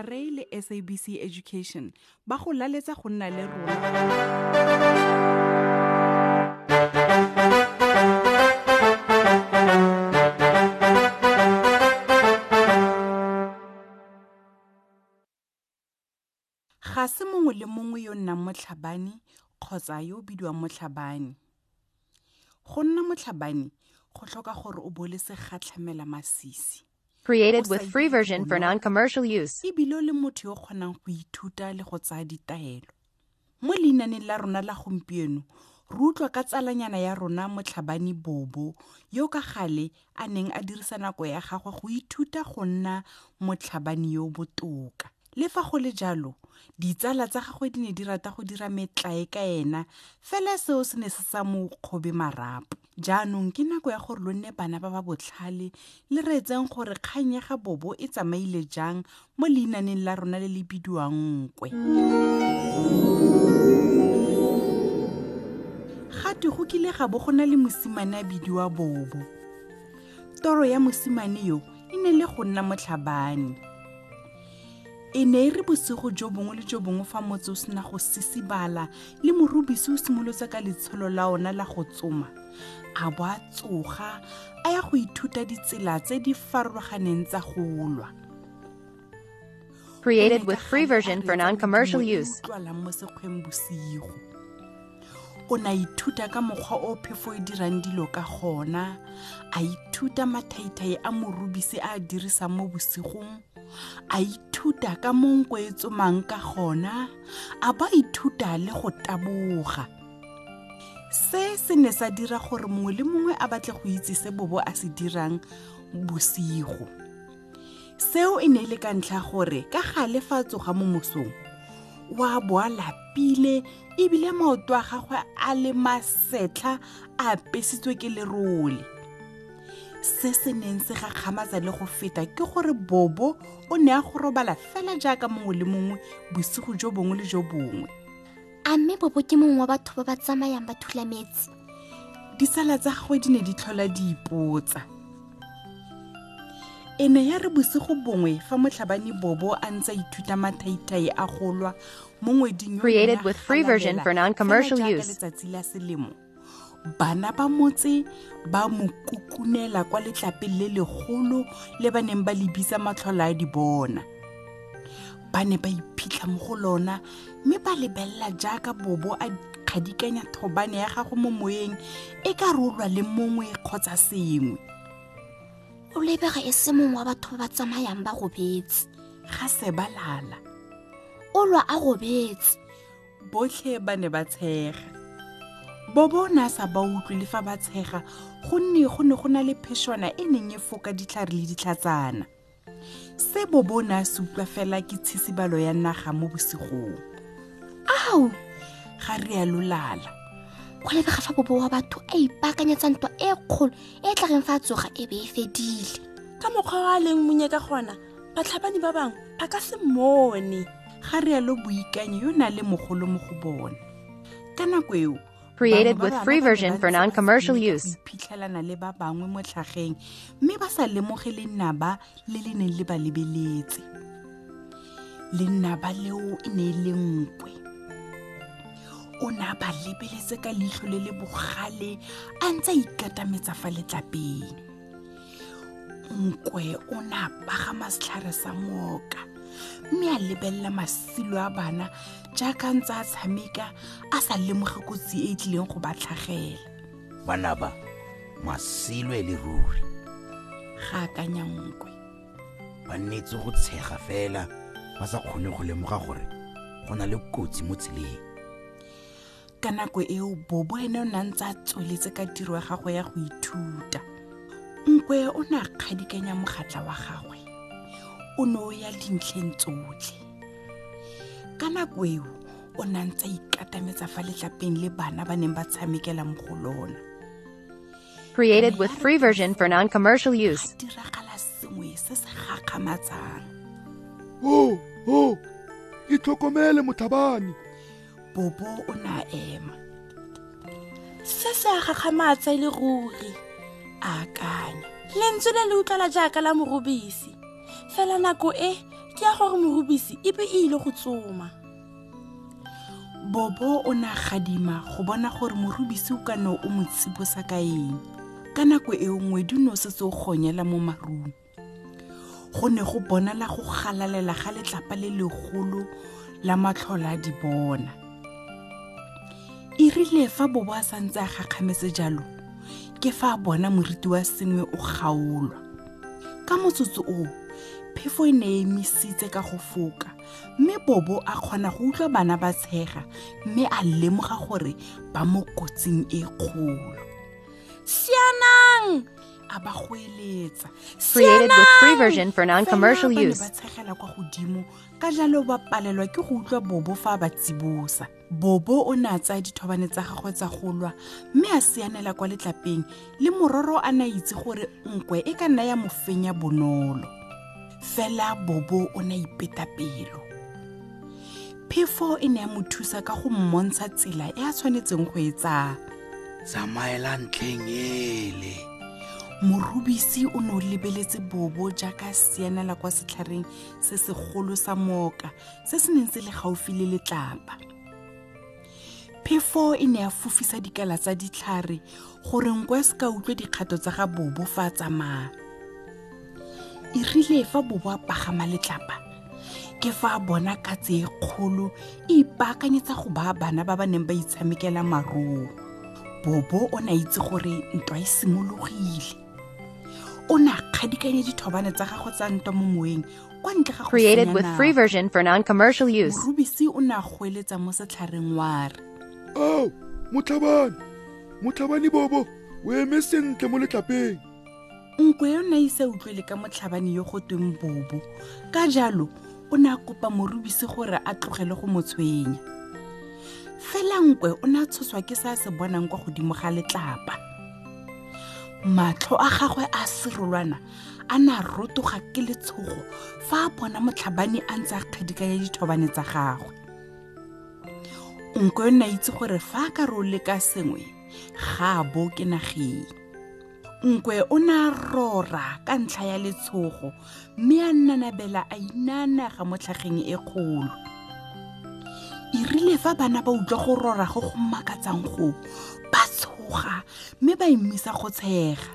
Marei le sabc education. Ba go laletsa go nna le rona. Ga se mongwe le mongwe yo nnang motlhabane kgotsa yo o bidiwang motlhabane. Go nna motlhabane go tlhoka gore o bo le segatlhamela masisi Created with free version for non-commercial use. ebile o le motho yo o kgonang go ithuta le go tsaya ditaelo. Mo leinaneng la rona la gompieno re utlwa ka tsalanyana ya rona motlhabane bobo yo ka gale a neng a dirisa nako ya gagwe go ithuta go nna motlhabane yo botoka. Le fa go le jalo ditsala tsa gagwe di ne di rata go dira metlae ka ena fela seo se ne se sa mo kgobe marapo jaanong ke nako ya gore lo nne bana ba ba botlhale le reetseng gore kgang ya ga bobo e tsamaile jang mo leinaneng la rona le le bidiwang nkwe. Gate go kile ga bo go na le mosimane a bidiwa bobo. Toro ya mosimane yo e ne le go nna motlhabane e ne e re bosigo jo bongwe le jo bongwe fa motse o sena go sisibala le morubisi o simolotse ka letsholo la ona la go tsoma. A bo a tsoga a ya go ithuta ditsela tse di farologaneng tsa go lwa Created with free version for non-commercial use. mo sekgweng bosigo. O na ithuta ka mokgwa o phefo e dirang dilo ka gona. A ithuta mathaithai a morubisi a a dirisang mo bosigong a ithuta ka monko e tsomang ka gona a ba ithuta le go taboga. Se se ne sa dira gore mongwe le mongwe a batle go itse se bobo a se dirang bosigo. Seo e ne e le ka ntlha gore ka gale fa tsoga mo mosong wa bo a lapile ebile maoto a gagwe a le masetlha a apesitswe ke lerole se se neng se gakgamatsa le go feta ke gore bobo o ne a go robala fela jaaka mongwe le mongwe bosigo jo bongwe le jo bongwe. A mme bobo ke mongwe wa batho ba ba tsamayang ba thula metsi disala tsa gagwe di ne di tlhola di ipotsa e ne ya re bosigo bongwe fa motlhabane bobo a ntse a ithuta mathaithai a golwa mo ngweding yo Created with free version for non-commercial use. letsatsi la selemo bana ba motse ba mo kukunela kwa letlapeng le legolo le ba neng ba lebisa matlhola a di bona. Ba ne ba iphitlha mo go lona mme ba lebelela jaaka bobo a kgadikanya thobane ya gago mo moyeng e ka rolwa le mongwe kgotsa sengwe. O lebega e se mongwe wa batho ba ba tsamayang ba robetse. Ga se ba lala. O lwa a robetse. Botlhe ba ne ba tshega bobo o ne a sa ba utlwe le fa ba tshega gonne go ne go na le phešwana e neng e foka ditlhare le ditlhatsana. Se bobo o ne a se utlwa fela ke tshitsibalo ya naga mo bosigong. Ao! Ga rialo lala. Go lebega fa bobo wa batho a ipaakanyetsa ntwa e kgolo e tla reng fa a tsoga e be e fedile. Ka mokgwa wa a leng monye ka gona batlhabani ba bangwe ba ka se mmone. Ga rialo boikanyo yo o ne a le mogolo mo go bona ka nako eo Created with free bana ba ne version for non-commercial use. iphitlhelana le ba bangwe mo tlhageng mme ba sa lemoge lenaba le le neng le ba lebeletse. Lenaba leo e ne le nkwe o ne a ba lebeletse ka leitlho le le bogale a ntse a ikatametsa fa letlapeng. Nkwe o ne a pagama setlhare sa mooka mme a lebelela masilo a bana jaaka ntse a tshameka a sa lemoge kotsi e e tlileng go ba tlhagela. Bana ba masilo e le ruri. Ga akanya nkwe. Ba nnetse go tshega fela ba sa kgone go lemoga gore go na le kotsi mo tseleng. Ka nako eo bobo ene o ne a ntse a tsweletse ka tiro ya gagwe ya go ithuta. Nkwe o ne a kgadikanya mogatla wa gagwe o ne o ya dintlheng tsotlhe ka nako eo o ne a ntse a ikatametsa fa letlapeng le bana ba neng ba tshamekela mo go lona. Created with free version for non-commercial use. ga diragala sengwe se se gakgamatsang. O o itlhokomele mothabane. Bobo o ne a ema. Se se a gagamatsa e le ruri. A akanya. Lentswe le le utlwala jaaka la morobisi fela nako e ke ya gore morobisi e be e ile go tsoma. Bobo o ne a gadima go bona gore morubisi o ka ne o mo tsibosa ka eng. Ka nako eo ngwedi o ne o setse o gonyela mo marung. Go ne go bonala go galalela ga letlapa le legolo la matlhola a di bona. E rile fa bobo a santse a gakgametse jalo ke fa a bona moriti wa sengwe o kgaolwa. Ka motsotso oo phefo e ne e emisitse ka go foka mme bobo a kgona go utlwa bana ba tshega mme a lemoga gore ba mo kotsing e kgolo. Sianang! A ba go eletsa Created with free version for non-commercial Fela ba tshegela kwa godimo ka jalo ba palelwa ke go utlwa bobo fa a ba tsibosa. Bobo o ne a tsaya dithobane tsa gagwe tsa go lwa mme a sianela kwa letlapeng le mororo a ne a itse gore nkwe e ka nna ya mo fenya bonolo fela bobo o ne a ipeta pelo. Phefo e ne ya mo thusa ka go mmontsha tsela e a tshwanetseng go e tsaya. Tsamaela ntlheng ele. Morubisi o ne o lebeletse bobo jaaka sianela kwa setlhareng se segolo sa mooka se se neng se le gaufi le letlapa. Phefo e ne ya fofisa dikala tsa ditlhare gore nko e se ka utlwe dikgato tsa ga bobo fa a tsamaya e rile fa bobo pagama letlapa. Ke fa a bona katse e kgolo e ipaakanyetsa go baya bana ba ba neng ba itshamekela maroo bobo o ne a itse gore ntwa e simologile. O ne a kgadikanya dithobane tsa gagwe tsa ntwa mo moeng kwa ntle ga go Created with free version for non-commercial use. morubisi o ne a goeletsa mo setlhareng wa re. Ao motlhabane. Motlhabane bobo o eme sentle mo letlapeng nkwe o ne ise utlwele ka motlhabane yo go tweng bobo. Ka jalo o ne a kopa morubisi gore a tlogele go mo tshwenya. Fela nkwe o ne a tshoswa ke se a se bonang kwa godimo ga letlapa. Matlho a gagwe a serolwana a ne a rotoga ke letshogo fa a bona motlhabane a ntse a kgadikanya dithobane tsa gagwe. Nkwe o ne a itse gore fa a ka re o leka sengwe ga a bo ke nageng nkwe o ne a rora ka ntlha ya letshogo mme a nnanabela a inaanaga mo tlhageng e kgolo. E rile fa bana ba utlwa go rora go go makatsang go ba tshoga mme ba emisa go tshega.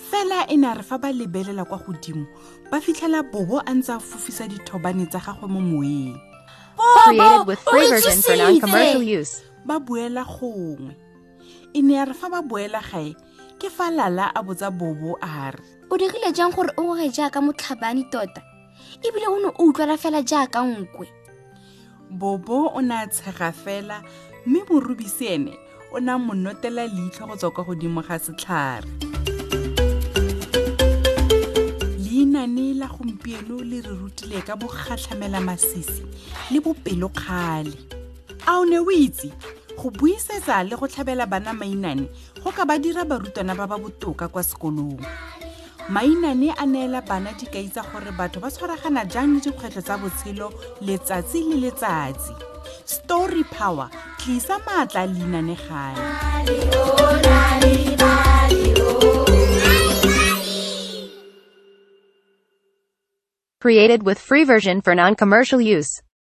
Fela e ne a re fa ba lebelela kwa godimo ba fitlhela bobo a ntse a fofisa dithobane tsa gagwe mo moeng. Created with free version for non-commercial use. ba boela gongwe. E ne ya re fa ba boela gae ke fa lala a botsa bobo a re. O dirile jang gore o goge jaaka motlhabane tota? Ebile o ne o utlwala fela jaaka nkwe? Bobo o ne a tshega fela mme morubisi ene o ne a mo notela leitlho go tswa kwa godimo ga setlhare. Leinane la gompieno le re rutile ka bogatlhamela masisi le bopelokgale. A o ne o itse go buisetsa le go tlhabela bana mainane go ka ba dira barutwana ba ba botoka kwa sekolong. Mainane a neela bana gore batho ba tshwaragana jang le dikgwetlho tsa botshelo letsatsi le letsatsi. Story power tlisa maatla Created with free version for non-commercial use.